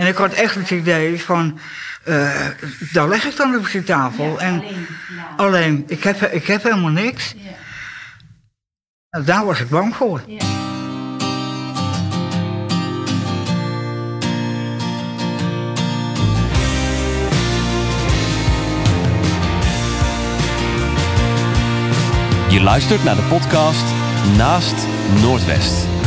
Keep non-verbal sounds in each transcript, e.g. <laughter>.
En ik had echt het idee van, uh, daar leg ik dan op die tafel. en alleen, alleen, ik, heb, ik heb helemaal niks. Ja. Nou, daar was ik bang voor. Ja. Je luistert naar de podcast Naast Noordwest.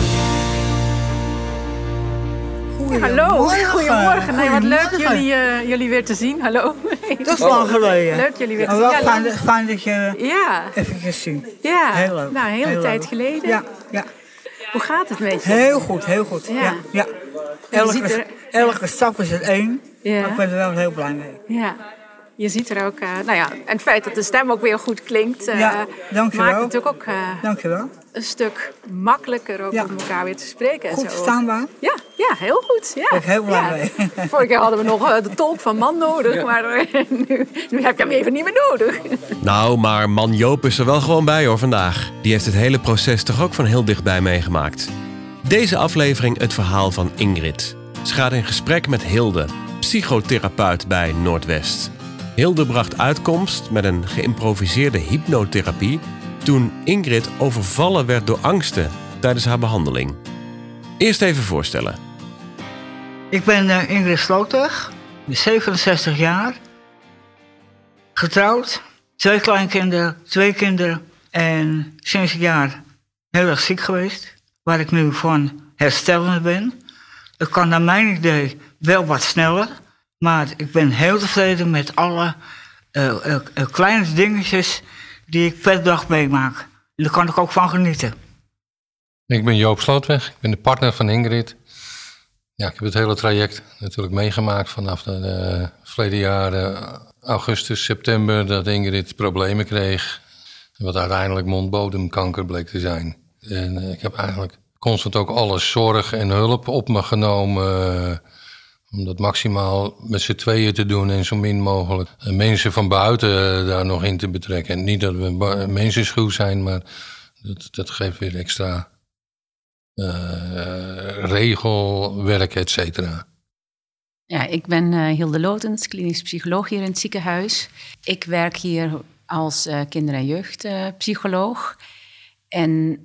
Hallo, goedemorgen. Nee, wat leuk jullie, uh, jullie weer te zien. Hallo. <laughs> Dat is lang geleden. Leuk jullie weer te zien. Ja, fijn, fijn dat je ja. even zien. Ja, heel leuk. Nou, een hele tijd geleden. Ja, ja. Hoe gaat het met je? Heel goed, heel goed. Ja. ja, Elke, elke stap is het één. Ja. Maar ik ben er wel heel blij mee. Ja. Je ziet er ook, uh, nou ja, en het feit dat de stem ook weer goed klinkt, uh, ja, maakt het natuurlijk ook uh, dankjewel. Een stuk makkelijker ook ja. met elkaar weer te spreken. Goed en zo. verstaanbaar? Ja, ja, heel goed. Ja. Ben ik heel blij mee. <laughs> Vorige keer hadden we nog de tolk van man nodig, maar nu, nu, heb je hem even niet meer nodig. Nou, maar man Joop is er wel gewoon bij hoor vandaag. Die heeft het hele proces toch ook van heel dichtbij meegemaakt. Deze aflevering het verhaal van Ingrid. Ze gaat in gesprek met Hilde, psychotherapeut bij Noordwest. Hilde bracht uitkomst met een geïmproviseerde hypnotherapie toen Ingrid overvallen werd door angsten tijdens haar behandeling. Eerst even voorstellen. Ik ben uh, Ingrid Sloter, 67 jaar, getrouwd, twee kleinkinderen, twee kinderen en sinds een jaar heel erg ziek geweest, waar ik nu van herstellend ben. Het kan naar mijn idee wel wat sneller, maar ik ben heel tevreden met alle uh, kleine dingetjes die ik per dag meemaak. Daar kan ik ook van genieten. Ik ben Joop Slootweg, ik ben de partner van Ingrid. Ja, ik heb het hele traject natuurlijk meegemaakt vanaf de, de verleden jaren, augustus, september, dat Ingrid problemen kreeg. Wat uiteindelijk mondbodemkanker bleek te zijn. En ik heb eigenlijk constant ook alle zorg en hulp op me genomen om dat maximaal met z'n tweeën te doen en zo min mogelijk mensen van buiten daar nog in te betrekken. niet dat we mensenschuw zijn, maar dat, dat geeft weer extra uh, regelwerk, et cetera. Ja, ik ben uh, Hilde Lotens, klinisch psycholoog hier in het ziekenhuis. Ik werk hier als kinder- en jeugdpsycholoog. En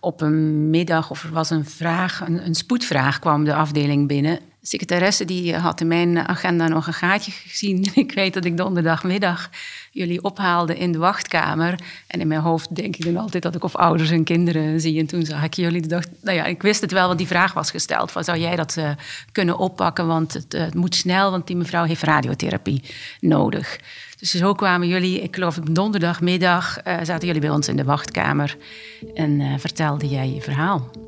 op een middag, of er was een vraag, een spoedvraag kwam de afdeling binnen secretaresse die had in mijn agenda nog een gaatje gezien. <laughs> Ik weet dat ik donderdagmiddag jullie ophaalde in de wachtkamer. En in mijn hoofd denk ik dan altijd dat ik of ouders en kinderen zie. En toen zag ik jullie. Dacht, nou ja, ik wist het wel, want die vraag was gesteld. Van, zou jij dat uh, kunnen oppakken? Want het, uh, het, moet snel, want die mevrouw heeft radiotherapie nodig. Dus zo kwamen jullie, ik geloof donderdagmiddag, zaten jullie bij ons in de wachtkamer. En vertelde jij je verhaal.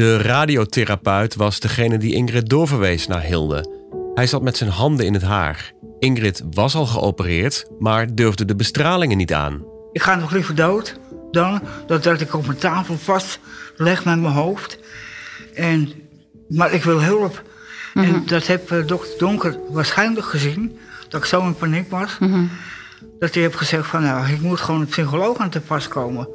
De radiotherapeut was degene die Ingrid doorverwees naar Hilde. Hij zat met zijn handen in het haar. Ingrid was al geopereerd, maar durfde de bestralingen niet aan. Ik ga nog liever dood dan dat ik op mijn tafel vast leg met mijn hoofd. En, maar ik wil hulp. En mhm. dat heeft uh, dokter Donker waarschijnlijk gezien, dat ik zo in paniek was. Mhm. Dat hij heeft gezegd van nou, ik moet gewoon een psycholoog aan te pas komen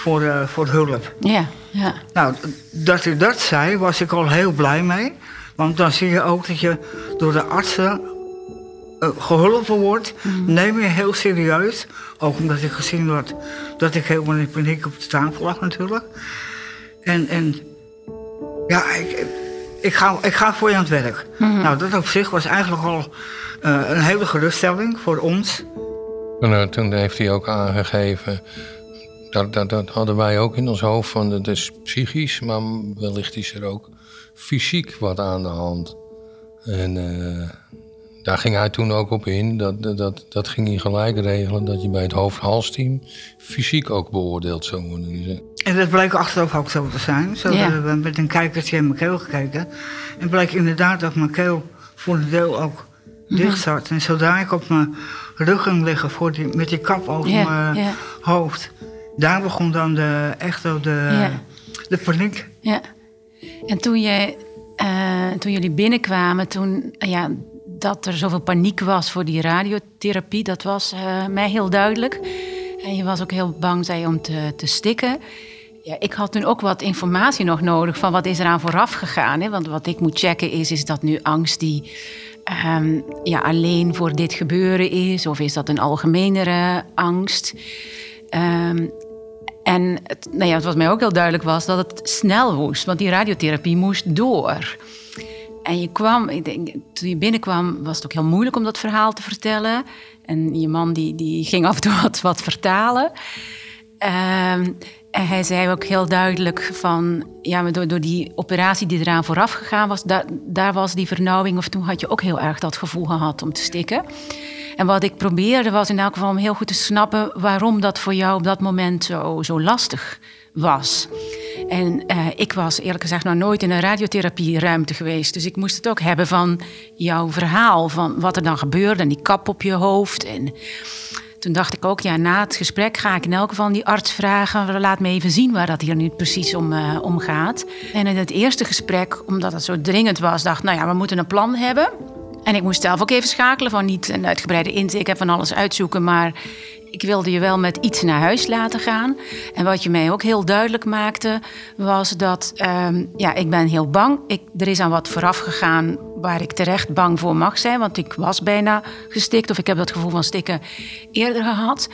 voor, uh, voor hulp. Ja, ja. Nou, dat hij dat zei, was ik al heel blij mee. Want dan zie je ook dat je door de artsen uh, geholpen wordt. Mm. Neem je heel serieus. Ook omdat ik gezien had dat ik helemaal in paniek op de tafel lag natuurlijk. En, en ja, ik, ik, ga, ik ga voor je aan het werk. Mm. Nou, dat op zich was eigenlijk al uh, een hele geruststelling voor ons. En, toen heeft hij ook aangegeven dat, dat, dat, hadden wij ook in ons hoofd van het is psychisch, maar wellicht is er ook fysiek wat aan de hand. En uh, daar ging hij toen ook op in. Dat, dat, dat ging hij gelijk regelen dat je bij het hoofd-halsteam fysiek ook beoordeeld zou worden. En dat bleek achteraf ook zo te zijn. Zo ja. hebben we met een kijkertje in mijn keel gekeken. En bleek inderdaad dat mijn keel voor een deel ook dicht zat. En zodra ik op mijn rug ging liggen voor die, met die kap over mijn hoofd daar begon dan de, echt de, de paniek. Ja. En toen, je, uh, toen jullie binnenkwamen, toen, ja, dat er zoveel paniek was voor die radiotherapie, dat was uh, mij heel duidelijk. En je was ook heel bang, zei je, om te, te stikken. Ja, ik had toen ook wat informatie nog nodig van wat is eraan vooraf gegaan. Hè? Want wat ik moet checken is, is dat nu angst die um, ja, alleen voor dit gebeuren is? Of is dat een algemenere angst? Um, en nou ja, wat mij ook heel duidelijk was, dat het snel moest. Want die radiotherapie moest door. En je kwam, ik denk, toen je binnenkwam, was het ook heel moeilijk om dat verhaal te vertellen. En je man die, die ging af en toe <laughs> wat, vertalen. Um, en hij zei ook heel duidelijk van, ja, maar door, door die operatie die eraan vooraf gegaan was, daar, daar was die vernauwing, of toen had je ook heel erg dat gevoel gehad om te stikken. En wat ik probeerde was in elk geval om heel goed te snappen waarom dat voor jou op dat moment zo, zo lastig was. En uh, ik was eerlijk gezegd nog nooit in een radiotherapieruimte geweest. Dus ik moest het ook hebben van jouw verhaal, van wat er dan gebeurde en die kap op je hoofd. En toen dacht ik ook, ja, na het gesprek ga ik in elk geval die arts vragen. Laat me even zien waar dat hier nu precies om, uh, om gaat. En in het eerste gesprek, omdat het zo dringend was, dacht nou ja, we moeten een plan hebben. En ik moest zelf ook even schakelen van niet een uitgebreide intake van alles uitzoeken, maar ik wilde je wel met iets naar huis laten gaan. En wat je mij ook heel duidelijk maakte, was dat um, ja, ik ben heel bang. Ik, er is aan wat vooraf gegaan waar ik terecht bang voor mag zijn. Want ik was bijna gestikt of ik heb dat gevoel van stikken eerder gehad.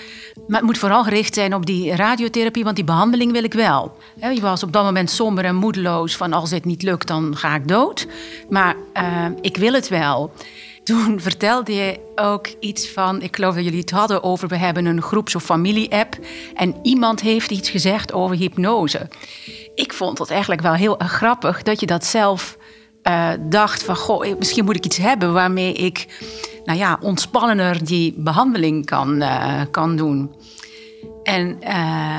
Maar het moet vooral gericht zijn op die radiotherapie, want die behandeling wil ik wel. Je was op dat moment somber en moedeloos van als dit niet lukt, dan ga ik dood. Maar uh, ik wil het wel toen <laughs> vertelde je ook iets van, ik geloof dat jullie het hadden over, we hebben een groeps- of familie-app en iemand heeft iets gezegd over hypnose. Ik vond het eigenlijk wel heel erg grappig dat je dat zelf uh, dacht van, goh, misschien moet ik iets hebben waarmee ik, nou ja, ontspannender die behandeling kan, uh, kan doen. En uh,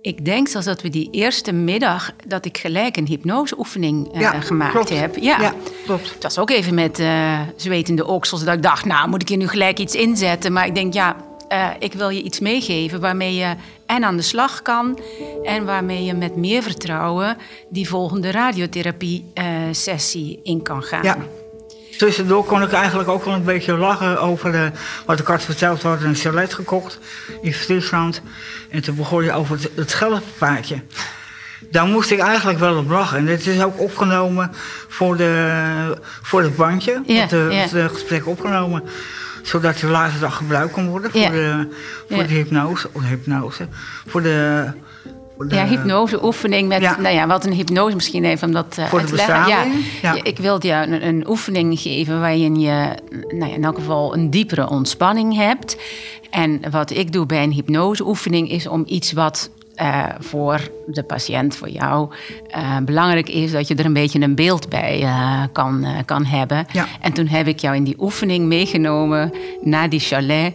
ik denk zelfs dat we die eerste middag dat ik gelijk een hypnoseoefening uh, gemaakt heb. Ja. ja, klopt. Het was ook even met uh, zwetende oksels dat ik dacht, nou moet ik hier nu gelijk iets inzetten. Maar ik denk, ja, uh, ik wil je iets meegeven waarmee je en aan de slag kan en waarmee je met meer vertrouwen die volgende radiotherapie-sessie in kan gaan. Ja. Tussendoor kon ik eigenlijk ook wel een beetje lachen over de, wat ik had verteld. We hadden een chalet gekocht in Friesland. En toen begon je over het, het. Daar moest ik eigenlijk wel op lachen. En dit is ook opgenomen voor, de, voor het bandje. Ja, het, het gesprek opgenomen. Zodat je later dag gebruikt kon worden voor, de, voor de hypnose. Of hypnose. Voor de ja, hypnoseoefening met, nou ja, wat een hypnose misschien even om dat uit te leggen. Ja, ik wilde jou een, een, oefening geven waarin je nou ja, in elk geval een diepere ontspanning hebt. En wat ik doe bij een hypnoseoefening is om iets wat uh, voor de patiënt, voor jou, uh, belangrijk is dat je er een beetje een beeld bij uh, kan, kan hebben. Ja. En toen heb ik jou in die oefening meegenomen naar die chalet.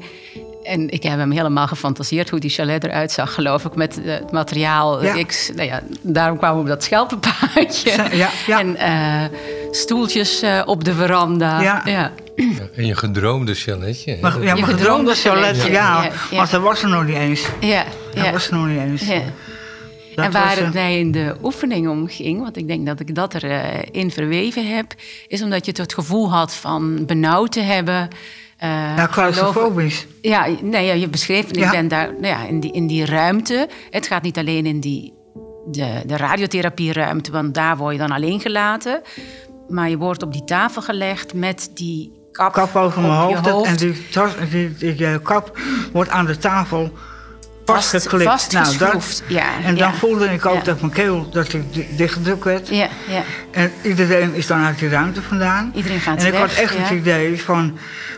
En ik heb hem helemaal gefantaseerd hoe die chalet eruit zag, geloof ik, met eh, het materiaal. Ja. Ik, nou ja, daarom kwamen we op dat. Ja, ja. En uh, stoeltjes uh, op de veranda. Ja. ja. en je gedroomde chaletje. Maar, ja, mijn gedroomde chaletje, ja. ja. Want dat was er nog niet eens. Ja, dat was nog niet eens. en waar het mij in de oefening om ging, want ik denk dat ik dat erin in verweven heb, is omdat je het gevoel had van benauwd te hebben. Uh, ja, claustrofobisch. Ja, nee, je beschreef, ja. ik ben daar nou ja, in, die, in die ruimte. Het gaat niet alleen in die, de, de radiotherapieruimte, want daar word je dan alleen gelaten. Maar je wordt op die tafel gelegd met die kap, kap over mijn hoofd. En die, die, die, die, kap wordt aan de tafel vastgeklipt. Vast, nou, dat, ja. En dan voelde ik ook dat mijn keel dat ik dichtgedrukt werd. Ja, ja. En iedereen is dan uit die ruimte vandaan. Iedereen gaat En ik weg, had echt het idee van,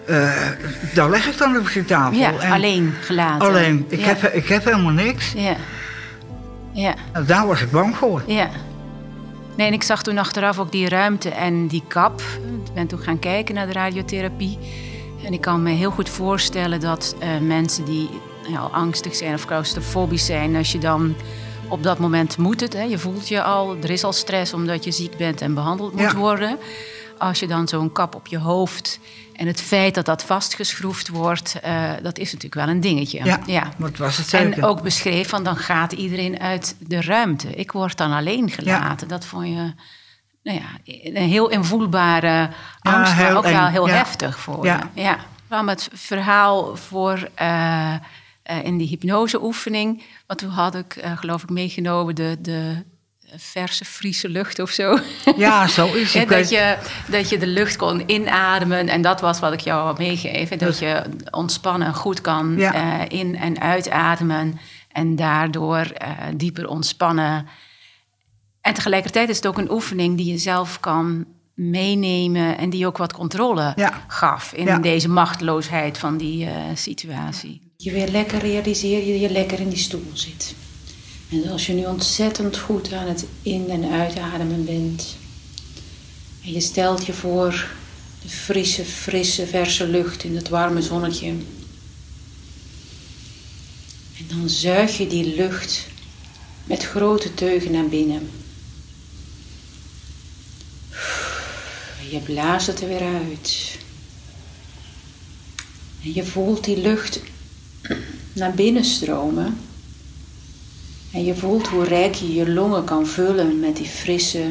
uh, daar leg ik dan op die tafel. Ja, en alleen gelaten. Alleen. Ik, heb, ik heb helemaal niks. Ja. Ja. Nou, daar was ik bang voor. Ja. Nee, en ik zag toen achteraf ook die ruimte en die kap. Ik ben toen gaan kijken naar de radiotherapie. En ik kan me heel goed voorstellen dat uh, mensen die heel angstig zijn of claustrofobisch zijn, als je dan op dat moment moet het, hè, je voelt je al, er is al stress omdat je ziek bent en behandeld moet worden. Als je dan zo'n kap op je hoofd en het feit dat dat vastgeschroefd wordt, uh, dat is natuurlijk wel een dingetje. Ja, ja. wat was het zeker. En ook beschreven van dan gaat iedereen uit de ruimte. Ik word dan alleen gelaten. Dat vond je nou ja, een heel invoelbare angst, maar ook wel heel heftig voor je. Ja. kwam het verhaal voor... Uh, in die hypnoseoefening. Want toen had ik, geloof ik, meegenomen de, de verse Friese lucht of zo. Ja, zo is <laughs> het. dat, je, dat je de lucht kon inademen. En dat was wat ik jou had meegegeven. Dat je ontspannen goed kan in- en uitademen. En daardoor dieper ontspannen. En tegelijkertijd is het ook een oefening die je zelf kan meenemen en die ook wat controle gaf in deze machteloosheid van die uh, situatie. Je weer lekker realiseer je je lekker in die stoel zit. En als je nu ontzettend goed aan het in- en uitademen bent. En je stelt je voor de frisse, frisse, verse lucht in het warme zonnetje. En dan zuig je die lucht met grote teugen naar binnen. Je blaast het er weer uit. En je voelt die lucht naar binnen stromen. En je voelt hoe rijk je je longen kan vullen met die frisse,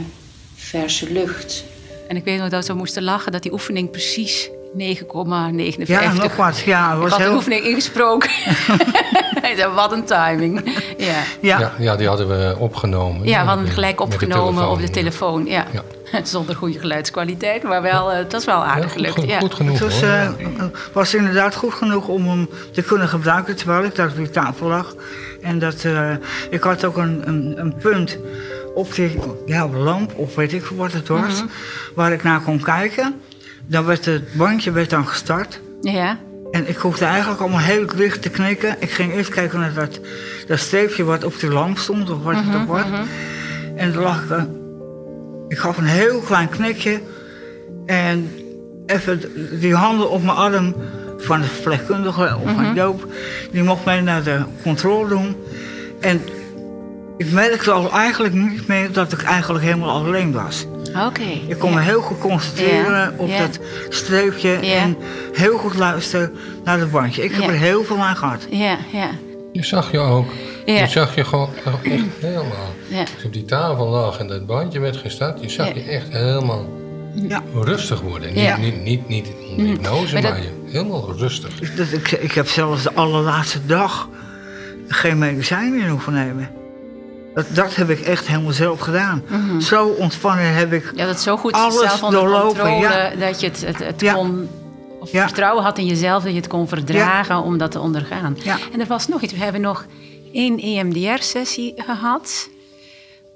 verse lucht. En ik weet nog dat we moesten lachen dat die oefening precies 9,59. Ja, nog wat. Ja, was ik had heel... de oefening ingesproken. <laughs> wat een timing. Ja. Ja. ja. die hadden we opgenomen. Ja, we hadden gelijk opgenomen op de telefoon. Ja. <laughs> Zonder goede geluidskwaliteit, maar wel, uh, het was wel aardig gelukt. Goed, goed genoeg. Het was, uh, was, inderdaad goed genoeg om hem te kunnen gebruiken terwijl ik daar op die tafel lag. En dat, uh, ik had ook een, een, een, punt op die ja, lamp, of weet ik wat het was, mm -hmm. waar ik naar kon kijken. Dan werd het bandje werd dan gestart. Ja. En ik hoefde eigenlijk allemaal heel licht te knikken. Ik ging even kijken naar dat, dat streepje wat op de lamp stond, of wat het ook was. Mm -hmm. En toen lag ik, ik gaf een heel klein knikje. En even die handen op mijn arm van de verpleegkundige, of van Joop, die mocht mij naar de controle doen. En ik merkte al eigenlijk niet meer dat ik eigenlijk helemaal alleen was. Oké. Ik kon me heel goed concentreren yeah. op Yeah. dat streepje en heel goed luisteren naar het bandje. Ik heb er heel veel aan gehad. Ja, ja. Je zag je ook. Je zag je gewoon echt helemaal. Als je op die tafel lag en dat bandje werd gestart, je zag je echt helemaal rustig worden. Niet, niet, niet, niet onder hypnose, maar, dat... maar je, helemaal rustig. Dus ik, ik heb zelfs de allerlaatste dag geen medicijnen meer hoeven nemen. Dat, dat heb ik echt helemaal zelf gedaan. Mm -hmm. Zo ontspannen heb ik Ja, dat zo goed alles zelf doorlopen. Ja. dat je het, het, het Ja. kon... Of Ja. vertrouwen had in jezelf dat je het kon verdragen om dat te ondergaan. Ja. En er was nog iets. We hebben nog één EMDR-sessie gehad.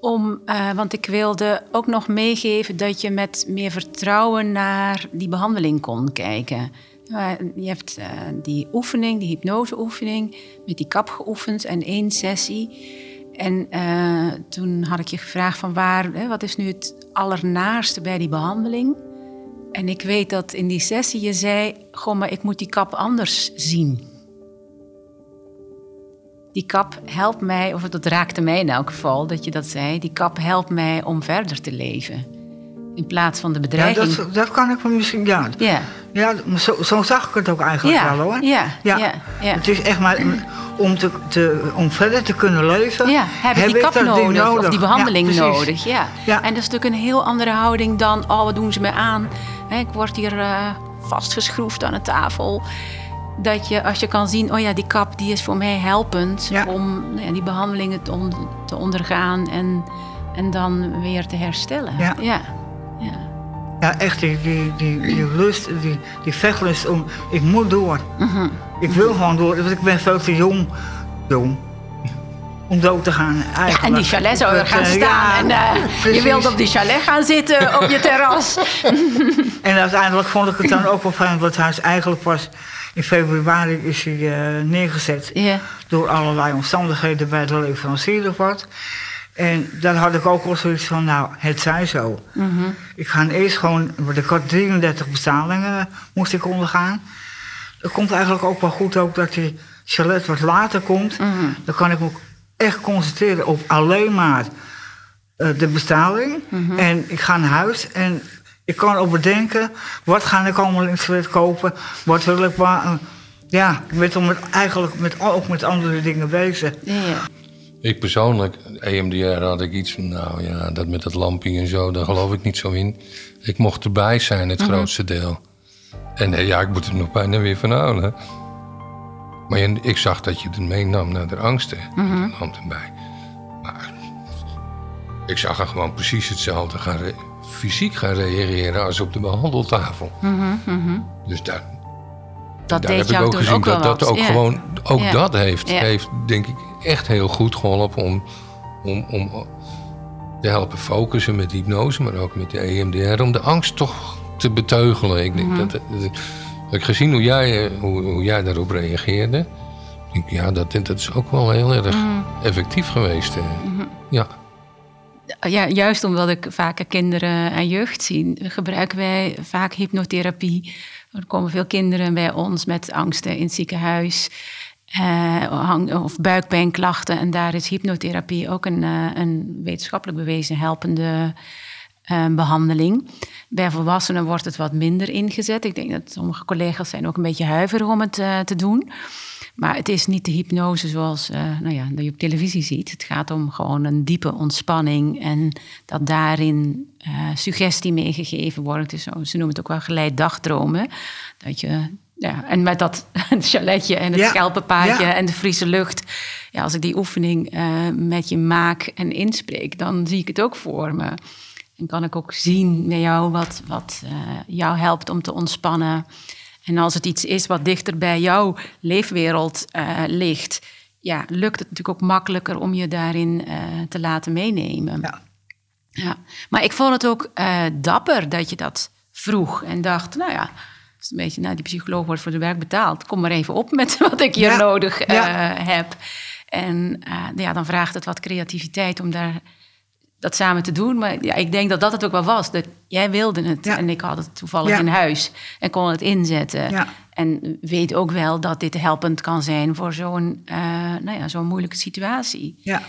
Om, eh, want ik wilde ook nog meegeven dat je met meer vertrouwen naar die behandeling kon kijken. Eh, je hebt eh, die oefening, die hypnoseoefening, met die kap geoefend en één sessie. En eh, toen had ik je gevraagd van waar, hè, wat is nu het allernaarste bij die behandeling? En ik weet dat in die sessie je zei, goh, maar ik moet die kap anders zien. Die kap helpt mij, of dat raakte mij in elk geval, dat je dat zei. Die kap helpt mij om verder te leven. In plaats van de Ja, bedreiging. dat, dat kan ik misschien. Ja, ja. ja zo, zo zag ik het ook eigenlijk Ja, wel hoor. ja, ja, ja. Het is echt maar om, te, te, om verder te kunnen leven. Ja, heb je die kap nodig, of die behandeling Ja, nodig. Ja. Ja. En dat is natuurlijk een heel andere houding dan, oh, wat doen ze me aan? Ik word hier eh, vastgeschroefd aan de tafel. Dat je, als je kan zien, oh ja, die kap die is voor mij helpend Ja. om nou ja, die behandelingen te, on- te ondergaan en, en dan weer te herstellen. Ja. ja. Ja. Echt die, die, die, die lust, die, die vechtlust om, ik moet door. Mhm. Ik wil gewoon door, want ik ben veel te jong, jong om dood te gaan eigenlijk. Ja, en die chalet zou er gaan eh, staan. ja, en eh, je wilt op die chalet gaan zitten op je terras. <laughs> <laughs> En uiteindelijk vond ik het dan ook wel fijn, want het huis eigenlijk pas in februari is hij eh, neergezet. Door allerlei omstandigheden bij de leverancier of wat. En daar had ik ook wel zoiets van, nou, het zij zo. Mhm. Ik ga eerst gewoon, want ik had 33 betalingen moest ik ondergaan. Het komt eigenlijk ook wel goed ook dat die chalet wat later komt. Mhm. Dan kan ik me ook echt concentreren op alleen maar eh, de bestaling. Mhm. En ik ga naar huis en ik kan ook bedenken, wat ga ik allemaal in het chalet kopen? Wat wil ik maar... eh, ja, ik ben met, eigenlijk met, ook met andere dingen bezig. Ja. Ik persoonlijk, EMDR had ik iets van, nou ja, dat met dat lampje en zo, daar geloof ik niet zo in. Ik mocht erbij zijn, het grootste deel. En eh, ja, ik moet er nog bijna weer van houden. Maar ik zag dat je het meenam naar de angsten. Mm -hmm. erbij. Maar ik zag er gewoon precies hetzelfde gaan fysiek gaan reageren als op de behandeltafel. Mm -hmm. Dus daar, dat daar heb ik ook gezien ook dat dat ook gewoon, ook dat heeft, heeft denk ik echt heel goed geholpen om, om, om te helpen focussen met hypnose, maar ook met de EMDR, om de angst toch te beteugelen. Ik denk mm -hmm. dat, dat, ik gezien hoe jij, hoe, hoe jij daarop reageerde. Denk, ja, dat, dat is ook wel heel erg mm. effectief geweest. Mm Ja. Ja, juist omdat ik vaker kinderen en jeugd zie, gebruiken wij vaak hypnotherapie. Er komen veel kinderen bij ons met angsten in het ziekenhuis. Uh, of buikpijnklachten. En daar is hypnotherapie ook een, uh, een wetenschappelijk bewezen helpende uh, behandeling. Bij volwassenen wordt het wat minder ingezet. Ik denk dat sommige collega's zijn ook een beetje huiverig om het te doen. Maar het is niet de hypnose zoals nou ja, dat je op televisie ziet. Het gaat om gewoon een diepe ontspanning en dat daarin suggestie meegegeven wordt. Dus, ze noemen het ook wel geleid dagdromen. Dat je ja, en met dat <laughs> chaletje en het ja. schelpenpaadje en de Friese lucht. Ja, als ik die oefening uh, met je maak en inspreek, dan zie ik het ook voor me. En kan ik ook zien bij jou wat, wat uh, jou helpt om te ontspannen. En als het iets is wat dichter bij jouw leefwereld uh, ligt, ja, lukt het natuurlijk ook makkelijker om je daarin te laten meenemen. Ja. ja. Maar ik vond het ook dapper dat je dat vroeg en dacht, nou ja een beetje, nou, die psycholoog wordt voor de werk betaald. Kom maar even op met <laughs> wat ik hier nodig uh, heb. En uh, ja, dan vraagt het wat creativiteit om daar dat samen te doen. Maar ja, ik denk dat dat het ook wel was. Dat jij wilde het en ik had het toevallig in huis en kon het inzetten. En weet ook wel dat dit helpend kan zijn voor zo'n uh, nou ja, zo'n moeilijke situatie. Ja.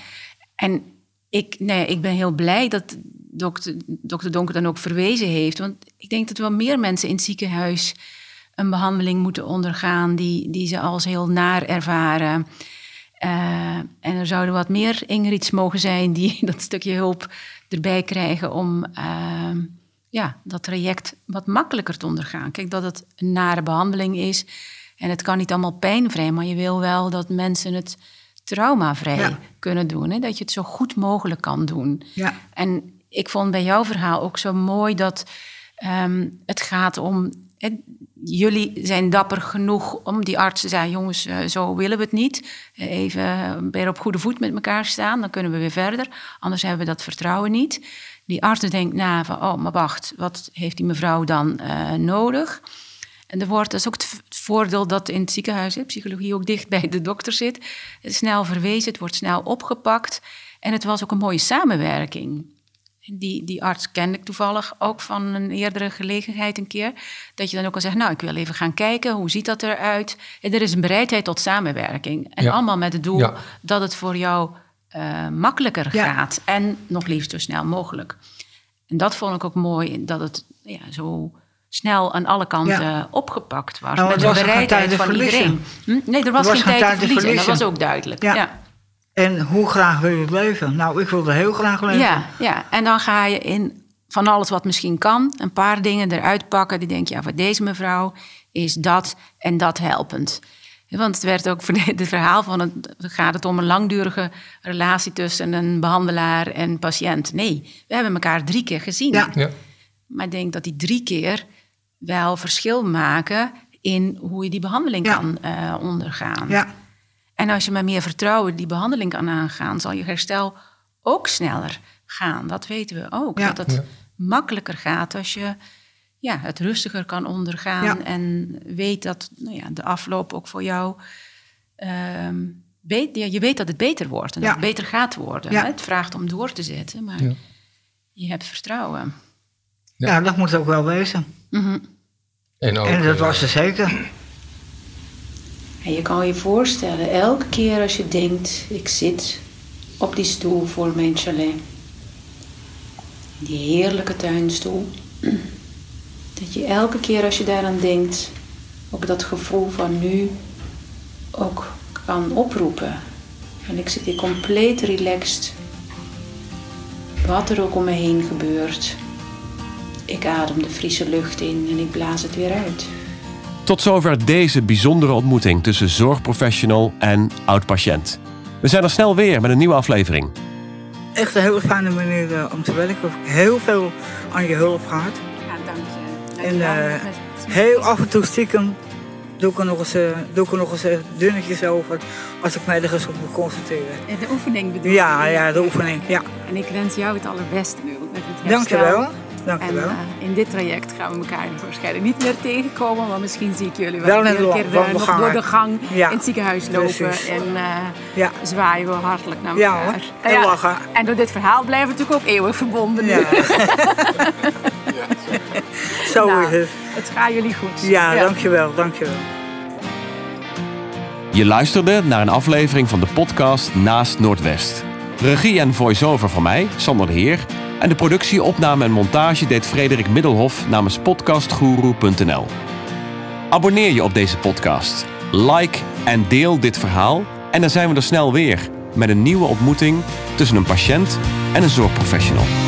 En ik, nee, ik ben heel blij dat dokter, dokter Donker dan ook verwezen heeft. Want ik denk dat wel meer mensen in het ziekenhuis een behandeling moeten ondergaan die, die ze als heel naar ervaren. Uh, en er zouden wat meer Ingrids mogen zijn die <laughs> dat stukje hulp erbij krijgen om uh, ja, dat traject wat makkelijker te ondergaan. Kijk, dat het een nare behandeling is en het kan niet allemaal pijnvrij, maar je wil wel dat mensen het traumavrij kunnen doen. Hè? Dat je het zo goed mogelijk kan doen. Ja. En ik vond bij jouw verhaal ook zo mooi dat um, het gaat om. jullie zijn dapper genoeg om die artsen te zeggen: jongens, uh, zo willen we het niet. Even weer op goede voet met elkaar staan, dan kunnen we weer verder. Anders hebben we dat vertrouwen niet. Die arts denkt na van: oh, maar wacht, wat heeft die mevrouw dan nodig? En er wordt, dat is ook het voordeel dat in het ziekenhuis, hè, psychologie ook dicht bij de dokter zit. snel verwezen, het wordt snel opgepakt. En het was ook een mooie samenwerking. Die, die arts kende ik toevallig ook van een eerdere gelegenheid een keer. Dat je dan ook al zegt, nou, ik wil even gaan kijken, hoe ziet dat eruit? En er is een bereidheid tot samenwerking. En allemaal met het doel dat het voor jou uh, makkelijker gaat. En nog liefst zo snel mogelijk. En dat vond ik ook mooi, dat het ja, zo snel aan alle kanten opgepakt was. Nou, met de bereidheid van iedereen. Hm? Nee, er was, geen tijd, te verliezen. Dat was ook duidelijk. ja. En hoe graag wil je het leven? Nou, ik wilde heel graag leven. Ja, ja, en dan ga je in van alles wat misschien kan, een paar dingen eruit pakken. Die denk je, ja, voor deze mevrouw is dat en dat helpend. Want het werd ook voor <laughs> het verhaal van het gaat het om een langdurige relatie tussen een behandelaar en patiënt. Nee, we hebben elkaar drie keer gezien. Ja. ja. Maar ik denk dat die drie keer wel verschil maken in hoe je die behandeling kan uh, ondergaan. Ja. En als je met meer vertrouwen die behandeling kan aangaan, zal je herstel ook sneller gaan. Dat weten we ook. Dat het makkelijker gaat als je ja, het rustiger kan ondergaan en weet dat nou ja, de afloop ook voor jou. Um, weet, ja, je weet dat het beter wordt en dat het beter gaat worden. Het vraagt om door te zetten, maar je hebt vertrouwen. Ja. dat moet ook wel wezen. Mhm. en, ook, en dat was er zeker. En je kan je voorstellen, elke keer als je denkt, ik zit op die stoel voor mijn chalet. Die heerlijke tuinstoel. <clears throat> Dat je elke keer als je daaraan denkt, ook dat gevoel van nu ook kan oproepen. En ik zit hier compleet relaxed. Wat er ook om me heen gebeurt. Ik adem de frisse lucht in en ik blaas het weer uit. Tot zover deze bijzondere ontmoeting tussen zorgprofessional en oud-patiënt. We zijn er snel weer met een nieuwe aflevering. Echt een hele fijne manier uh, om te werken. Ik heb heel veel aan je hulp gehad. Ja, dank je. en uh, heel af en toe stiekem doe ik er nog eens, uh, doe ik er nog eens dunnetjes over als ik mij ergens op moet concentreren. De oefening bedoel Ja, ja, de oefening. Ja. En ik wens jou het allerbeste nu met het herstel. Dank je wel. Dank en uh, in dit traject gaan we elkaar waarschijnlijk niet meer tegenkomen. Maar misschien zie ik jullie wel, wel een keer nog door de gang in het ziekenhuis lopen. En uh, ja. zwaaien we hartelijk naar elkaar. Ja, en, ja, lachen. En door dit verhaal blijven we natuurlijk ook eeuwig verbonden. Ja. <laughs> <laughs> Zo nou, is het. Het gaat jullie goed. Ja, ja, dankjewel, dankjewel. Je luisterde naar een aflevering van de podcast Naast Noordwest. Regie en voice-over van mij, Sander de Heer. En de productie, opname en montage deed Frederik Middelhof namens podcastguru.nl. Abonneer je op deze podcast. Like en deel dit verhaal. En dan zijn we er snel weer met een nieuwe ontmoeting tussen een patiënt en een zorgprofessional.